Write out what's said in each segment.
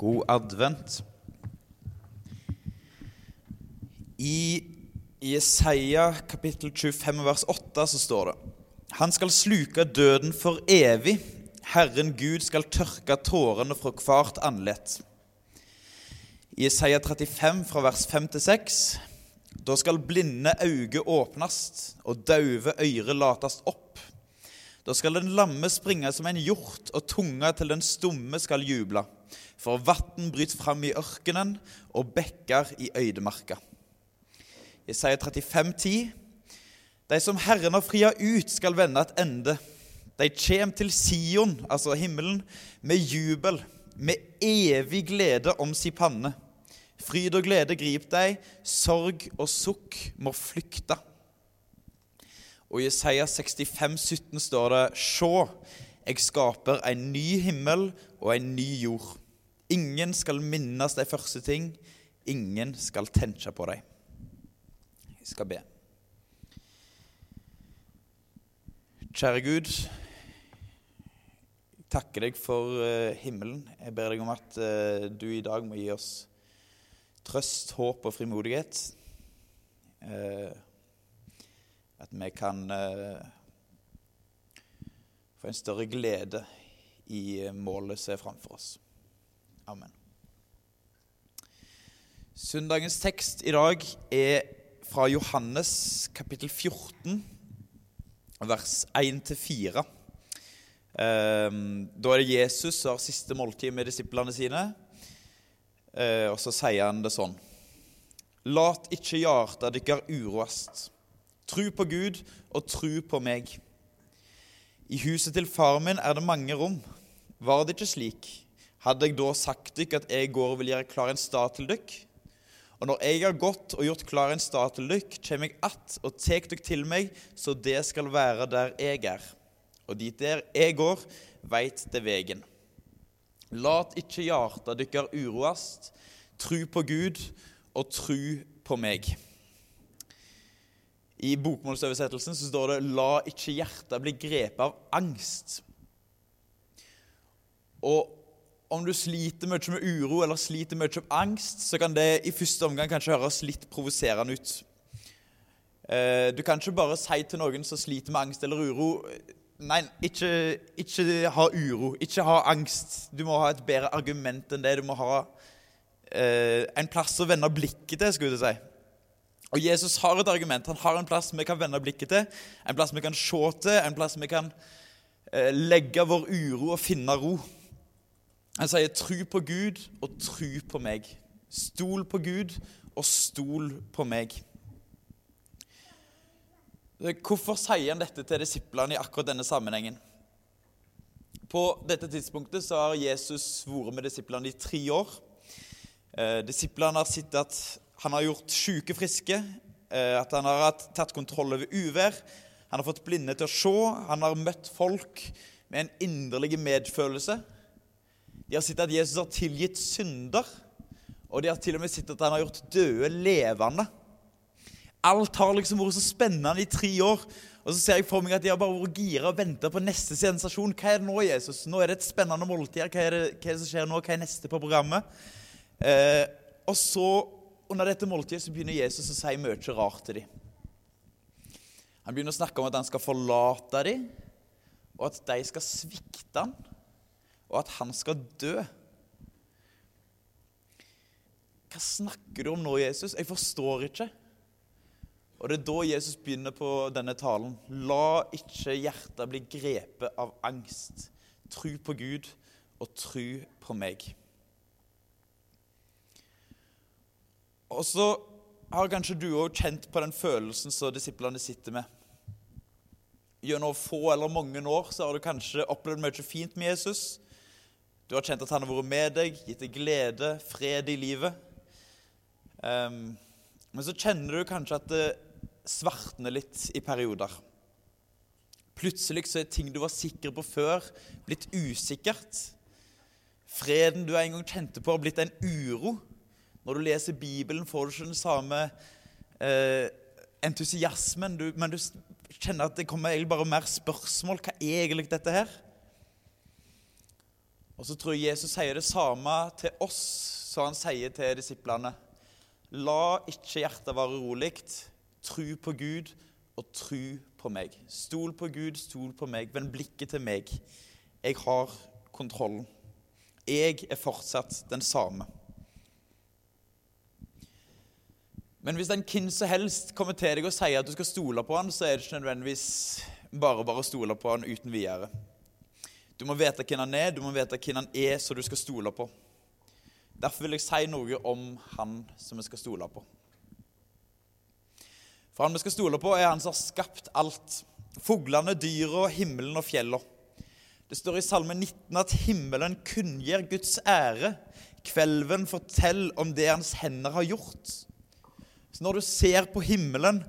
God advent. I Jesaja kapittel 25 vers 8 så står det Han skal sluke døden for evig. Herren Gud skal tørke tårene fra hvert andlet. I Jesaja 35 fra vers 5 til 6 Da skal blinde øyne åpnast og døve øyre latast opp. Da skal den lamme springe som en hjort, og tunga til den stumme skal juble. For vann bryter fram i ørkenen, og bekker i øydemarka. Jesaja 35, 10. De som Herren har fria ut, skal vende et ende. De kjem til Sion, altså himmelen, med jubel, med evig glede om si panne. Fryd og glede grip deg, sorg og sukk må flykte. Og i Jesaja 65, 17 står det Sjå, jeg skaper en ny himmel og en ny jord. Ingen skal minnes de første ting, ingen skal tenke på dem. Jeg skal be. Kjære Gud, jeg takker deg for uh, himmelen. Jeg ber deg om at uh, du i dag må gi oss trøst, håp og frimodighet. At vi kan få en større glede i målet som er framfor oss. Amen. Søndagens tekst i dag er fra Johannes kapittel 14, vers 1-4. Ehm, da er det Jesus som har siste måltid med disiplene sine, eh, og så sier han det sånn. Lat ikke hjarta dykkar uroast. Tru på Gud og tru på meg. I huset til faren min er det mange rom. Var det ikke slik? Hadde jeg da sagt dere at jeg går og vil gjøre klar en stad til dere? Og når jeg har gått og gjort klar en stad til dere, kommer jeg att og tek dere til meg, så det skal være der jeg er. Og dit der jeg går, veit det vegen. Lat ikke hjarta dykkar uroast. Tru på Gud og tru på meg. I bokmålsoversettelsen så står det 'La ikke hjertet bli grepet av angst'. Og om du sliter mye med uro eller sliter mye med angst, så kan det i første omgang kanskje høres litt provoserende ut. Eh, du kan ikke bare si til noen som sliter med angst eller uro Nei, ikke, ikke ha uro, ikke ha angst. Du må ha et bedre argument enn det. Du må ha eh, en plass å vende blikket til, skulle jeg si. Og Jesus har et argument. Han har en plass vi kan vende blikket til, en plass vi kan se til, en plass vi kan eh, legge vår uro og finne ro. Han sier 'tru på Gud og tru på meg'. Stol på Gud og stol på meg. Hvorfor sier han dette til disiplene i akkurat denne sammenhengen? På dette tidspunktet så har Jesus vært med disiplene i tre år. Eh, disiplene har sett at han har gjort syke friske, eh, at han har tatt kontroll over uvær. Han har fått blinde til å se. Han har møtt folk med en inderlig medfølelse. De har sett at Jesus har tilgitt synder, og de har til og med sett at han har gjort døde levende. Alt har liksom vært så spennende i tre år. Og så ser jeg for meg at de har bare vært gira og venta på neste sensasjon. Hva er det nå, Jesus? Nå er det et spennende måltid. Hva er det, hva er det som skjer nå? Hva er neste på programmet? Eh, og så, under dette måltidet, så begynner Jesus å si mye rart til dem. Han begynner å snakke om at han skal forlate dem, og at de skal svikte ham og at han skal dø. Hva snakker du om nå, Jesus? Jeg forstår ikke. Og det er da Jesus begynner på denne talen. La ikke hjertet bli grepet av angst. Tru på Gud og tru på meg. Og så har kanskje du òg kjent på den følelsen som disiplene sitter med. Gjennom få eller mange år så har du kanskje opplevd mye fint med Jesus. Du har kjent at han har vært med deg, gitt deg glede, fred i livet. Um, men så kjenner du kanskje at det svartner litt i perioder. Plutselig så er ting du var sikker på før, blitt usikkert. Freden du en gang kjente på, har blitt en uro. Når du leser Bibelen, får du ikke den samme eh, entusiasmen, du, men du kjenner at det kommer egentlig bare mer spørsmål. Hva er egentlig dette her? Og så tror jeg Jesus sier det samme til oss som han sier til disiplene. La ikke hjertet være urolig. Tru på Gud og tru på meg. Stol på Gud, stol på meg. Vend blikket til meg. Jeg har kontrollen. Jeg er fortsatt den samme. Men hvis en hvem som helst kommer til deg og sier at du skal stole på han, så er det ikke nødvendigvis bare bare å stole på han uten videre. Du må vite hvem han er, du må vite hvem han er, så du skal stole på. Derfor vil jeg si noe om han som vi skal stole på. For han vi skal stole på, er han som har skapt alt. Fuglene, dyra, himmelen og fjella. Det står i Salme 19 at himmelen kunngjør Guds ære. Kvelven forteller om det hans hender har gjort. Så når du ser på himmelen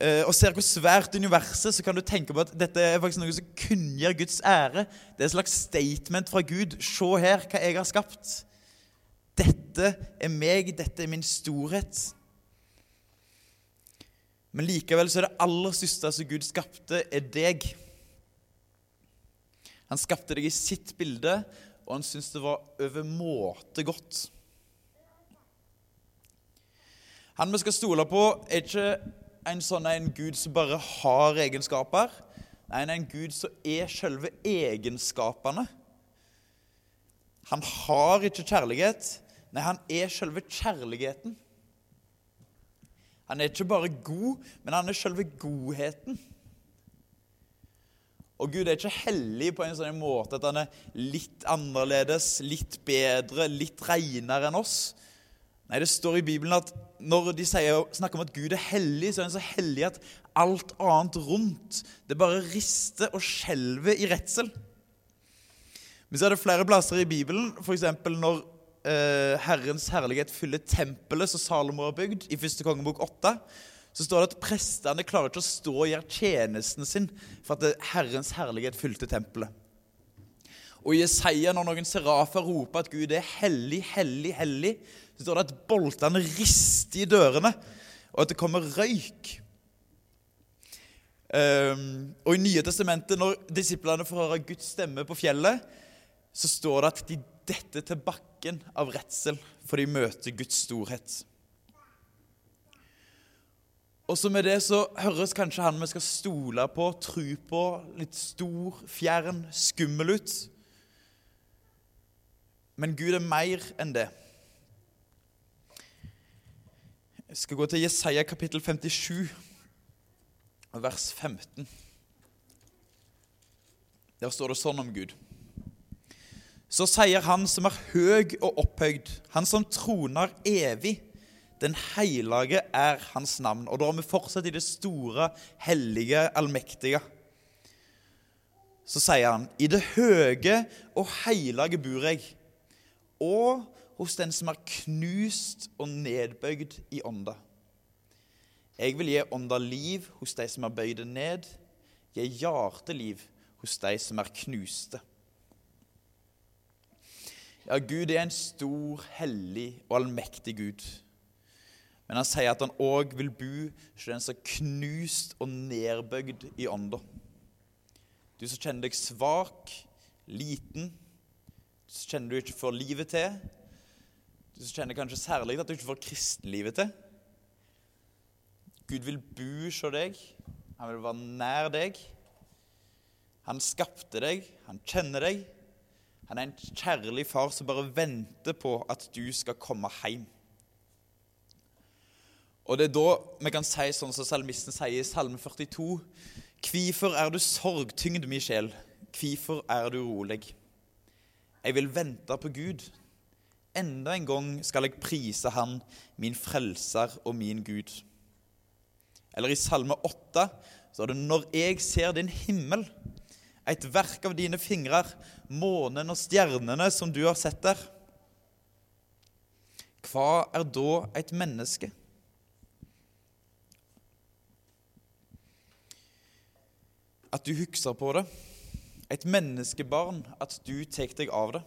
eh, og ser hvor svært universet så kan du tenke på at dette er faktisk noe som kunngjør Guds ære. Det er et slags statement fra Gud. Se her hva jeg har skapt. Dette er meg, dette er min storhet. Men likevel så er det aller største som Gud skapte, er deg. Han skapte deg i sitt bilde, og han syntes det var overmåte godt. Han vi skal stole på, er ikke en sånn en Gud som bare har egenskaper. Nei, en Gud som er selve egenskapene. Han har ikke kjærlighet. Nei, han er selve kjærligheten. Han er ikke bare god, men han er selve godheten. Og Gud er ikke hellig på en sånn måte at han er litt annerledes, litt bedre, litt renere enn oss. Nei, det står i Bibelen at når de sier, snakker om at Gud er hellig, så er han så hellig at alt annet rundt det bare rister og skjelver i redsel. Men så er det flere plasser i Bibelen, f.eks. når eh, Herrens herlighet fyller tempelet som Salomo har bygd, i første kongebok 8, så står det at prestene klarer ikke å stå og gjøre tjenesten sin for at Herrens herlighet fylte tempelet. Og i Jesaja, når noen serafer roper at Gud er hellig, hellig, hellig, så står det at boltene rister i dørene, og at det kommer røyk. Um, og I Nye testamentet, når disiplene får høre Guds stemme på fjellet, så står det at de detter til bakken av redsel, for de møter Guds storhet. Og så med det så høres kanskje han vi skal stole på, tro på, litt stor, fjern, skummel ut. Men Gud er mer enn det. Jeg skal gå til Jesaja kapittel 57, vers 15. Der står det sånn om Gud. Så sier Han som er høg og opphøyd, Han som troner evig. Den hellige er Hans navn. Og da er vi fortsatt i det store, hellige, allmektige. Så sier han, i det høge og hellige bor jeg, og hos den som er knust og nedbøyd i ånda. Jeg vil gi ånda liv hos de som er bøyde ned, gi hjerteliv hos de som er knuste. Ja, Gud er en stor, hellig og allmektig Gud. Men han sier at han òg vil bo hos den som er knust og nedbøyd i ånda. Du som kjenner deg svak, liten, så kjenner du ikke får livet til, du kjenner kanskje særlig at du ikke får kristenlivet til. Gud vil bo hos deg. Han vil være nær deg. Han skapte deg, han kjenner deg. Han er en kjærlig far som bare venter på at du skal komme hjem. Og Det er da vi kan si sånn som salmisten sier i Salme 42.: Hvorfor er du sorgtyngd, mi sjel? Hvorfor er du urolig? Jeg vil vente på Gud. Enda en gang skal jeg prise Han, min frelser og min Gud. Eller i Salme 8 står det Når jeg ser din himmel, et verk av dine fingrer, månen og stjernene som du har sett der. Hva er da et menneske? At du husker på det. Et menneskebarn, at du tar deg av det.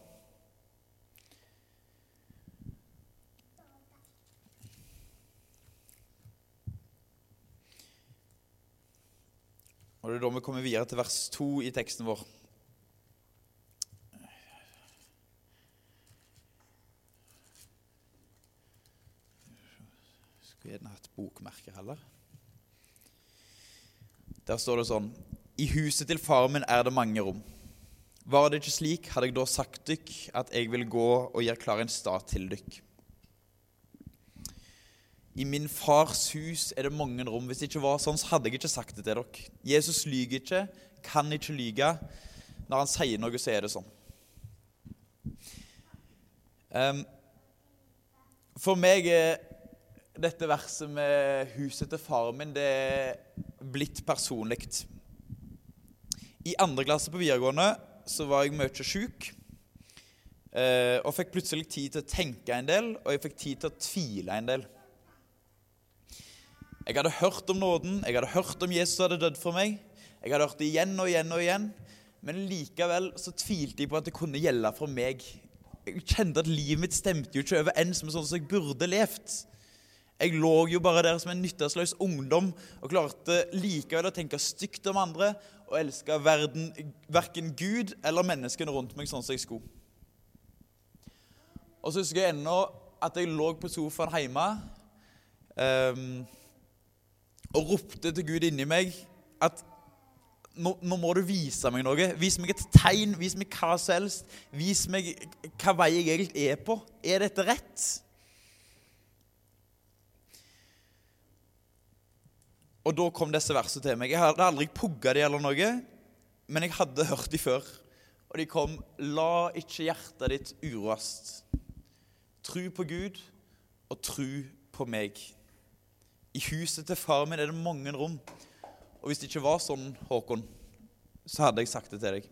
det da vi kommer videre til vers 2 i teksten vår. Skulle gjerne hatt bokmerker heller. Der står det sånn I huset til faren min er det mange rom. Var det ikke slik, hadde jeg da sagt dykk at jeg vil gå og gjøre klar en stat til dykk. I min fars hus er det mange rom. Hvis det ikke var sånn, så hadde jeg ikke sagt det til dere. Jesus lyger ikke, kan ikke lyge. Når han sier noe, så er det sånn. Um, for meg er dette verset med huset til faren min det er blitt personlig. I andre klasse på videregående så var jeg mye sjuk. Eh, og fikk plutselig tid til å tenke en del, og jeg fikk tid til å tvile en del. Jeg hadde hørt om nåden, jeg hadde hørt om Jesus hadde dødd for meg. Jeg hadde hørt det igjen og igjen og igjen, men likevel så tvilte jeg på at det kunne gjelde for meg. Jeg kjente at livet mitt stemte jo ikke overens med sånn som jeg burde levd. Jeg lå jo bare der som en nytteløs ungdom og klarte likevel å tenke stygt om andre og elske verden, verken Gud eller menneskene rundt meg sånn som jeg skulle. Og så husker jeg ennå at jeg lå på sofaen hjemme um, og ropte til Gud inni meg at nå, nå, må du vise meg noe. Vis meg et tegn, vis meg hva som helst. Vis meg hva vei jeg egentlig er på. Er dette rett? Og da kom disse versene til meg. Jeg hadde aldri pugga de eller noe, men jeg hadde hørt de før. Og de kom La ikke hjertet ditt uroast. Tru på Gud og tru på meg. I huset til faren min er det mange rom. Og hvis det ikke var sånn, Håkon, så hadde jeg sagt det til deg.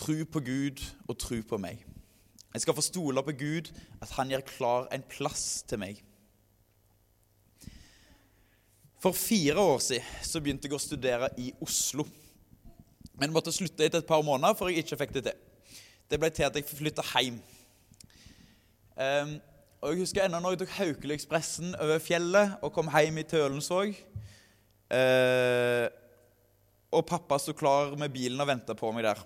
Tru på Gud og tru på meg. Jeg skal få stole på Gud, at han gjør klar en plass til meg. For fire år siden så begynte jeg å studere i Oslo. Men måtte slutte etter et par måneder, for jeg ikke fikk det til. Det ble til at jeg flytta hjem. Um, og Jeg husker ennå når jeg tok Haukeliekspressen over fjellet og kom hjem i Tølensvåg. Eh, og pappa sto klar med bilen og venta på meg der.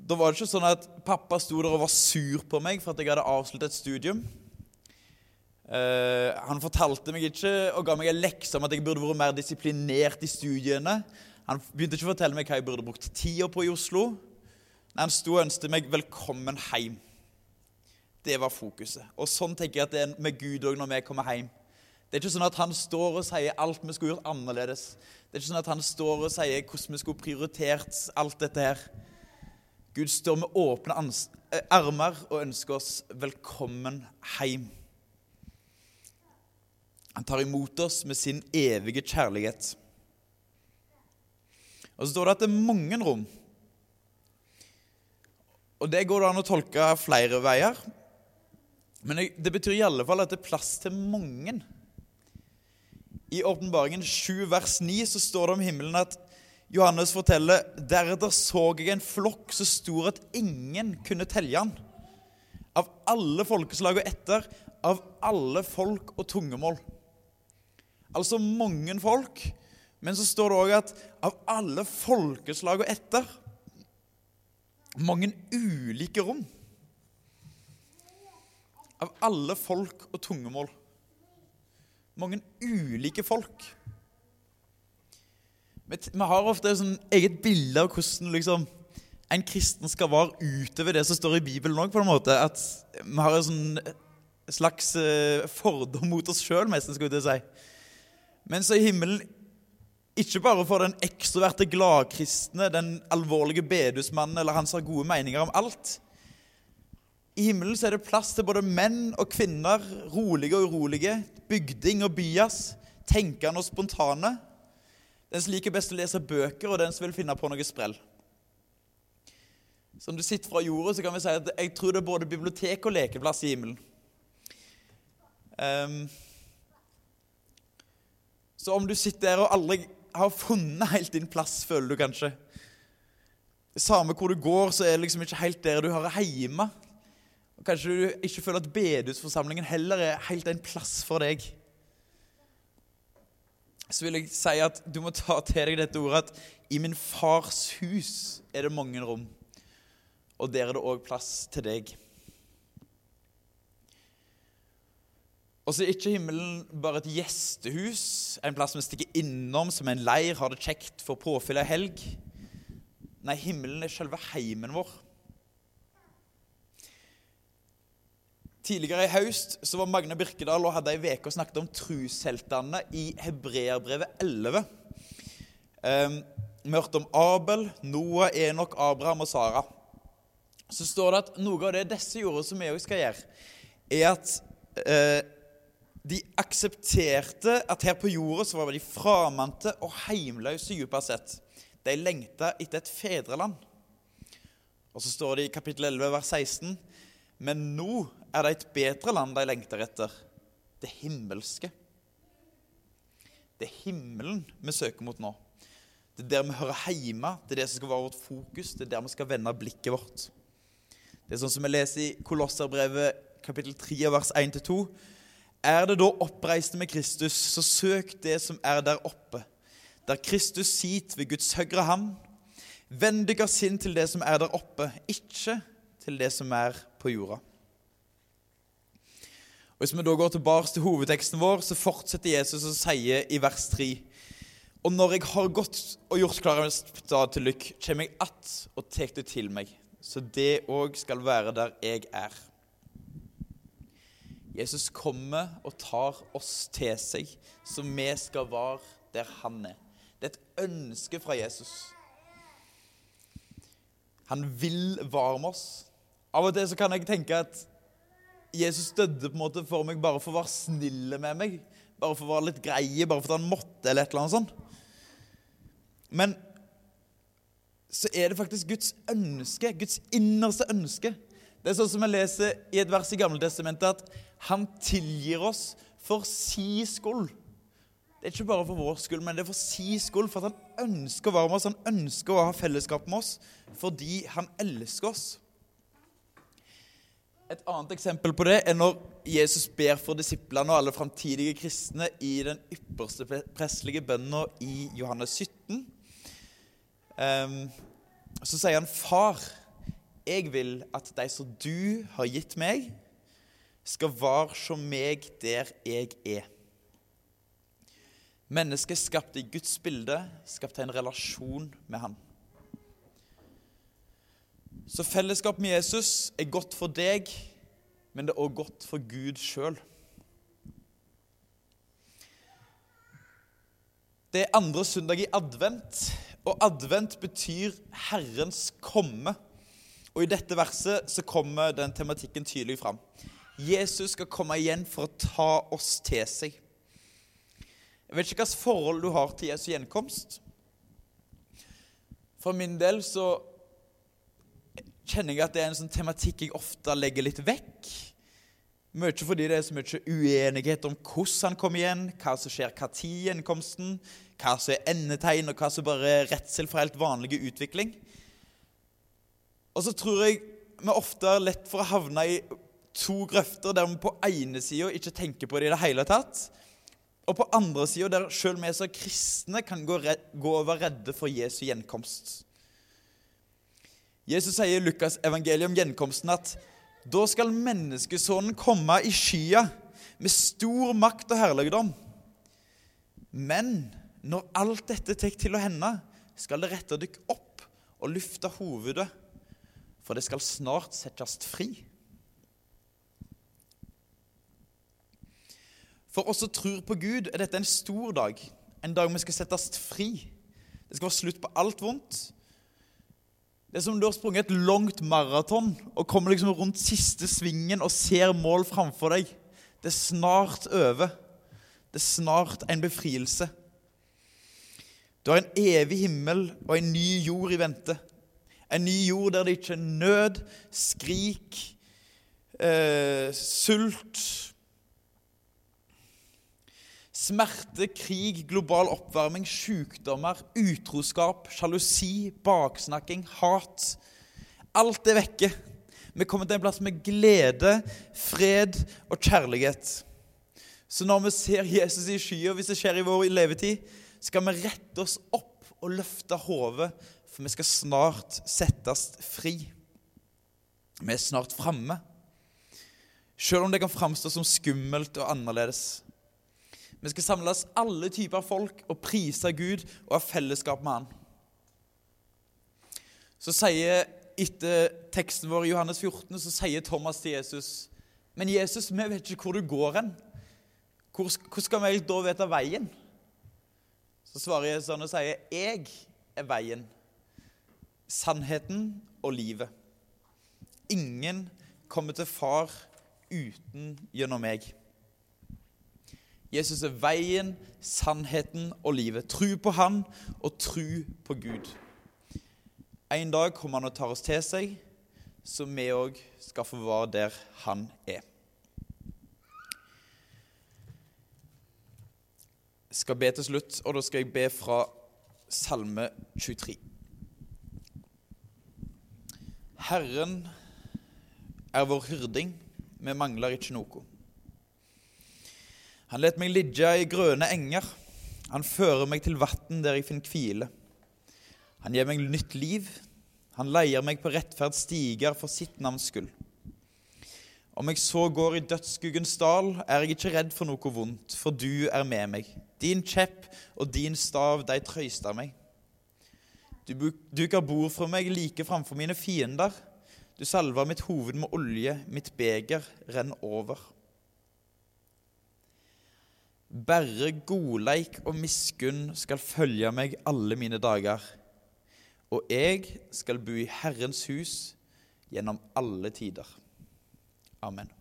Da var det ikke sånn at pappa sto der og var sur på meg for at jeg hadde avsluttet et studium. Eh, han fortalte meg ikke og ga meg en lekse om at jeg burde vært mer disiplinert i studiene. Han begynte ikke å fortelle meg hva jeg burde brukt tida på i Oslo. Han sto og ønsket meg 'velkommen hjem'. Det var fokuset. Og Sånn tenker jeg at det er med Gud òg når vi kommer hjem. Det er ikke sånn at han står og sier alt vi skulle gjort annerledes. Det er ikke sånn at han står og sier hvordan vi skulle prioritert alt dette her. Gud står med åpne eh, armer og ønsker oss velkommen hjem. Han tar imot oss med sin evige kjærlighet. Og Så står det at det er mange rom. Og Det går det an å tolke flere veier. Men det betyr i alle fall at det er plass til mange. I Åpenbaringen 7, vers 9 så står det om himmelen at Johannes forteller deretter så jeg en flokk så stor at ingen kunne telle han. Av alle folkeslag og etter, av alle folk og tungemål. Altså mange folk. Men så står det òg at av alle folkeslag og etter Mange ulike rom. Av alle folk og tungemål. Mange ulike folk. Vi har ofte et sånn eget bilde av hvordan liksom, en kristen skal være utover det som står i Bibelen òg, vi har en sånn slags eh, fordom mot oss sjøl, nesten, skulle jeg si. Men så i himmelen ikke bare for den ekstroverte gladkristne, den alvorlige bedusmannen eller han som har gode meninger om alt. I himmelen så er det plass til både menn og kvinner, rolige og urolige, bygding og byas, tenkende og spontane. Den som liker best å lese bøker, og den som vil finne på noe sprell. Som du sitter fra jorda, så kan vi si at jeg tror det er både bibliotek og lekeplass i himmelen. Um, så om du sitter der og aldri har funnet helt din plass, føler du kanskje Samme hvor du går, så er det liksom ikke helt der du hører hjemme. Og Kanskje du ikke føler at bedehusforsamlingen heller er helt en plass for deg. Så vil jeg si at du må ta til deg dette ordet at i min fars hus er det mange rom. Og der er det òg plass til deg. Og så er ikke himmelen bare et gjestehus, en plass vi stikker innom som en leir, har det kjekt for påfyll av helg. Nei, himmelen er selve heimen vår. Tidligere i høst så var Magne Birkedal og hadde ei uke og snakket om trusheltene i Hebreerbrevet 11. Um, vi hørte om Abel, Noah, Enok, Abraham og Sara. Så står det at noe av det disse gjorde, som vi òg skal gjøre, er at eh, de aksepterte at her på jorda så var de framante og heimløse dypest sett. De lengta etter et fedreland. Og så står det i kapittel 11, vers 16.: Men nå er det et bedre land de lengter etter, det himmelske. Det er himmelen vi søker mot nå. Det er der vi hører hjemme. Det er det som skal være vårt fokus. Det er der vi skal vende blikket vårt. Det er sånn som vi leser i Kolosserbrevet kapittel 3 vers 1-2. Er det da oppreiste med Kristus, så søk det som er der oppe, der Kristus sit ved Guds høyre hand. Vend dere sinn til det som er der oppe, ikke til det som er på jorda. Og Hvis vi da går tilbake til hovedteksten vår, så fortsetter Jesus å si i vers 3 og når jeg har gått og gjort klar en stad til lykk, kommer jeg att og tar det til meg, så det òg skal være der jeg er. Jesus kommer og tar oss til seg, så vi skal være der han er. Det er et ønske fra Jesus. Han vil være med oss. Av og til så kan jeg tenke at Jesus døde på en måte for meg bare for å være snill med meg. Bare for å være litt greie, bare for at han måtte, eller et eller annet sånt. Men så er det faktisk Guds ønske, Guds innerste ønske. Det er sånn som jeg leser i et vers i Gamle Testamentet, at han tilgir oss for si skyld. Det er ikke bare for vår skyld, men det er for si skyld, for at han ønsker å være med oss, han ønsker å ha fellesskap med oss, fordi han elsker oss. Et annet eksempel på det er når Jesus ber for disiplene og alle framtidige kristne i den ypperste prestelige bønna i Johannes 17. Um, så sier han, 'Far, jeg vil at de som du har gitt meg, skal være som meg der jeg er.' Mennesket skapt i Guds bilde, skapt en relasjon med Han. Så fellesskap med Jesus er godt for deg, men det er også godt for Gud sjøl. Det er andre søndag i advent. Og advent betyr Herrens komme. Og i dette verset så kommer den tematikken tydelig fram. Jesus skal komme igjen for å ta oss til seg. Jeg vet ikke hvilket forhold du har til Jesu gjenkomst. For min del så kjenner jeg at det er en sånn tematikk jeg ofte legger litt vekk. Mye fordi det er så mye uenighet om hvordan han kommer igjen, hva som skjer hva i gjenkomsten, hva som er endetegn, og hva som bare er redsel for helt vanlig utvikling. Og så tror jeg vi ofte er lett for å havne i to grøfter der vi på ene sida ikke tenker på det i det hele tatt, og på andre sida der sjøl vi som kristne kan gå, gå være redde for Jesu gjenkomst. Jesus sier i Lukas evangeliet om gjenkomsten at da skal menneskesonen komme i skya med stor makt og herligdom. Men når alt dette tar til å hende, skal det rette dykk opp og lufte hovedet, for det skal snart settes fri. For oss som tror på Gud, er dette en stor dag. En dag vi skal settes fri. Det skal være slutt på alt vondt. Det er som om du har sprunget et langt maraton og kommer liksom rundt siste svingen og ser mål framfor deg. Det er snart over. Det er snart en befrielse. Du har en evig himmel og en ny jord i vente. En ny jord der det ikke er nød, skrik, eh, sult Smerte, krig, global oppvarming, sykdommer, utroskap, sjalusi, baksnakking, hat. Alt er vekke. Vi kommer til en plass med glede, fred og kjærlighet. Så når vi ser Jesus i skya, hvis det skjer i vår levetid, skal vi rette oss opp og løfte hodet, for vi skal snart settes fri. Vi er snart framme. Selv om det kan framstå som skummelt og annerledes. Vi skal samles alle typer folk og prise Gud og ha fellesskap med Han. Så sier etter teksten vår i Johannes 14 så sier Thomas til Jesus Men Jesus, vi vet ikke hvor du går hen. Hvor, hvor skal vi da vite veien? Så svarer Jesus han og sier, 'Jeg er veien, sannheten og livet.' Ingen kommer til Far uten gjennom meg. Jesus er veien, sannheten og livet. Tru på Han og tru på Gud. En dag kommer Han og tar oss til seg, så vi òg skal få være der Han er. Jeg skal be til slutt, og da skal jeg be fra Salme 23. Herren er vår hyrding, vi mangler ikke noe. Han let meg ligge i grønne enger. Han fører meg til vann der jeg finner hvile. Han gir meg nytt liv. Han leier meg på rettferds stiger for sitt navns skyld. Om jeg så går i dødsskuggens dal, er jeg ikke redd for noe vondt, for du er med meg. Din kjepp og din stav, de trøyster meg. Du duker bord for meg like framfor mine fiender. Du salver mitt hoved med olje, mitt beger renner over. Bare godleik og miskunn skal følge meg alle mine dager, og jeg skal bo i Herrens hus gjennom alle tider. Amen.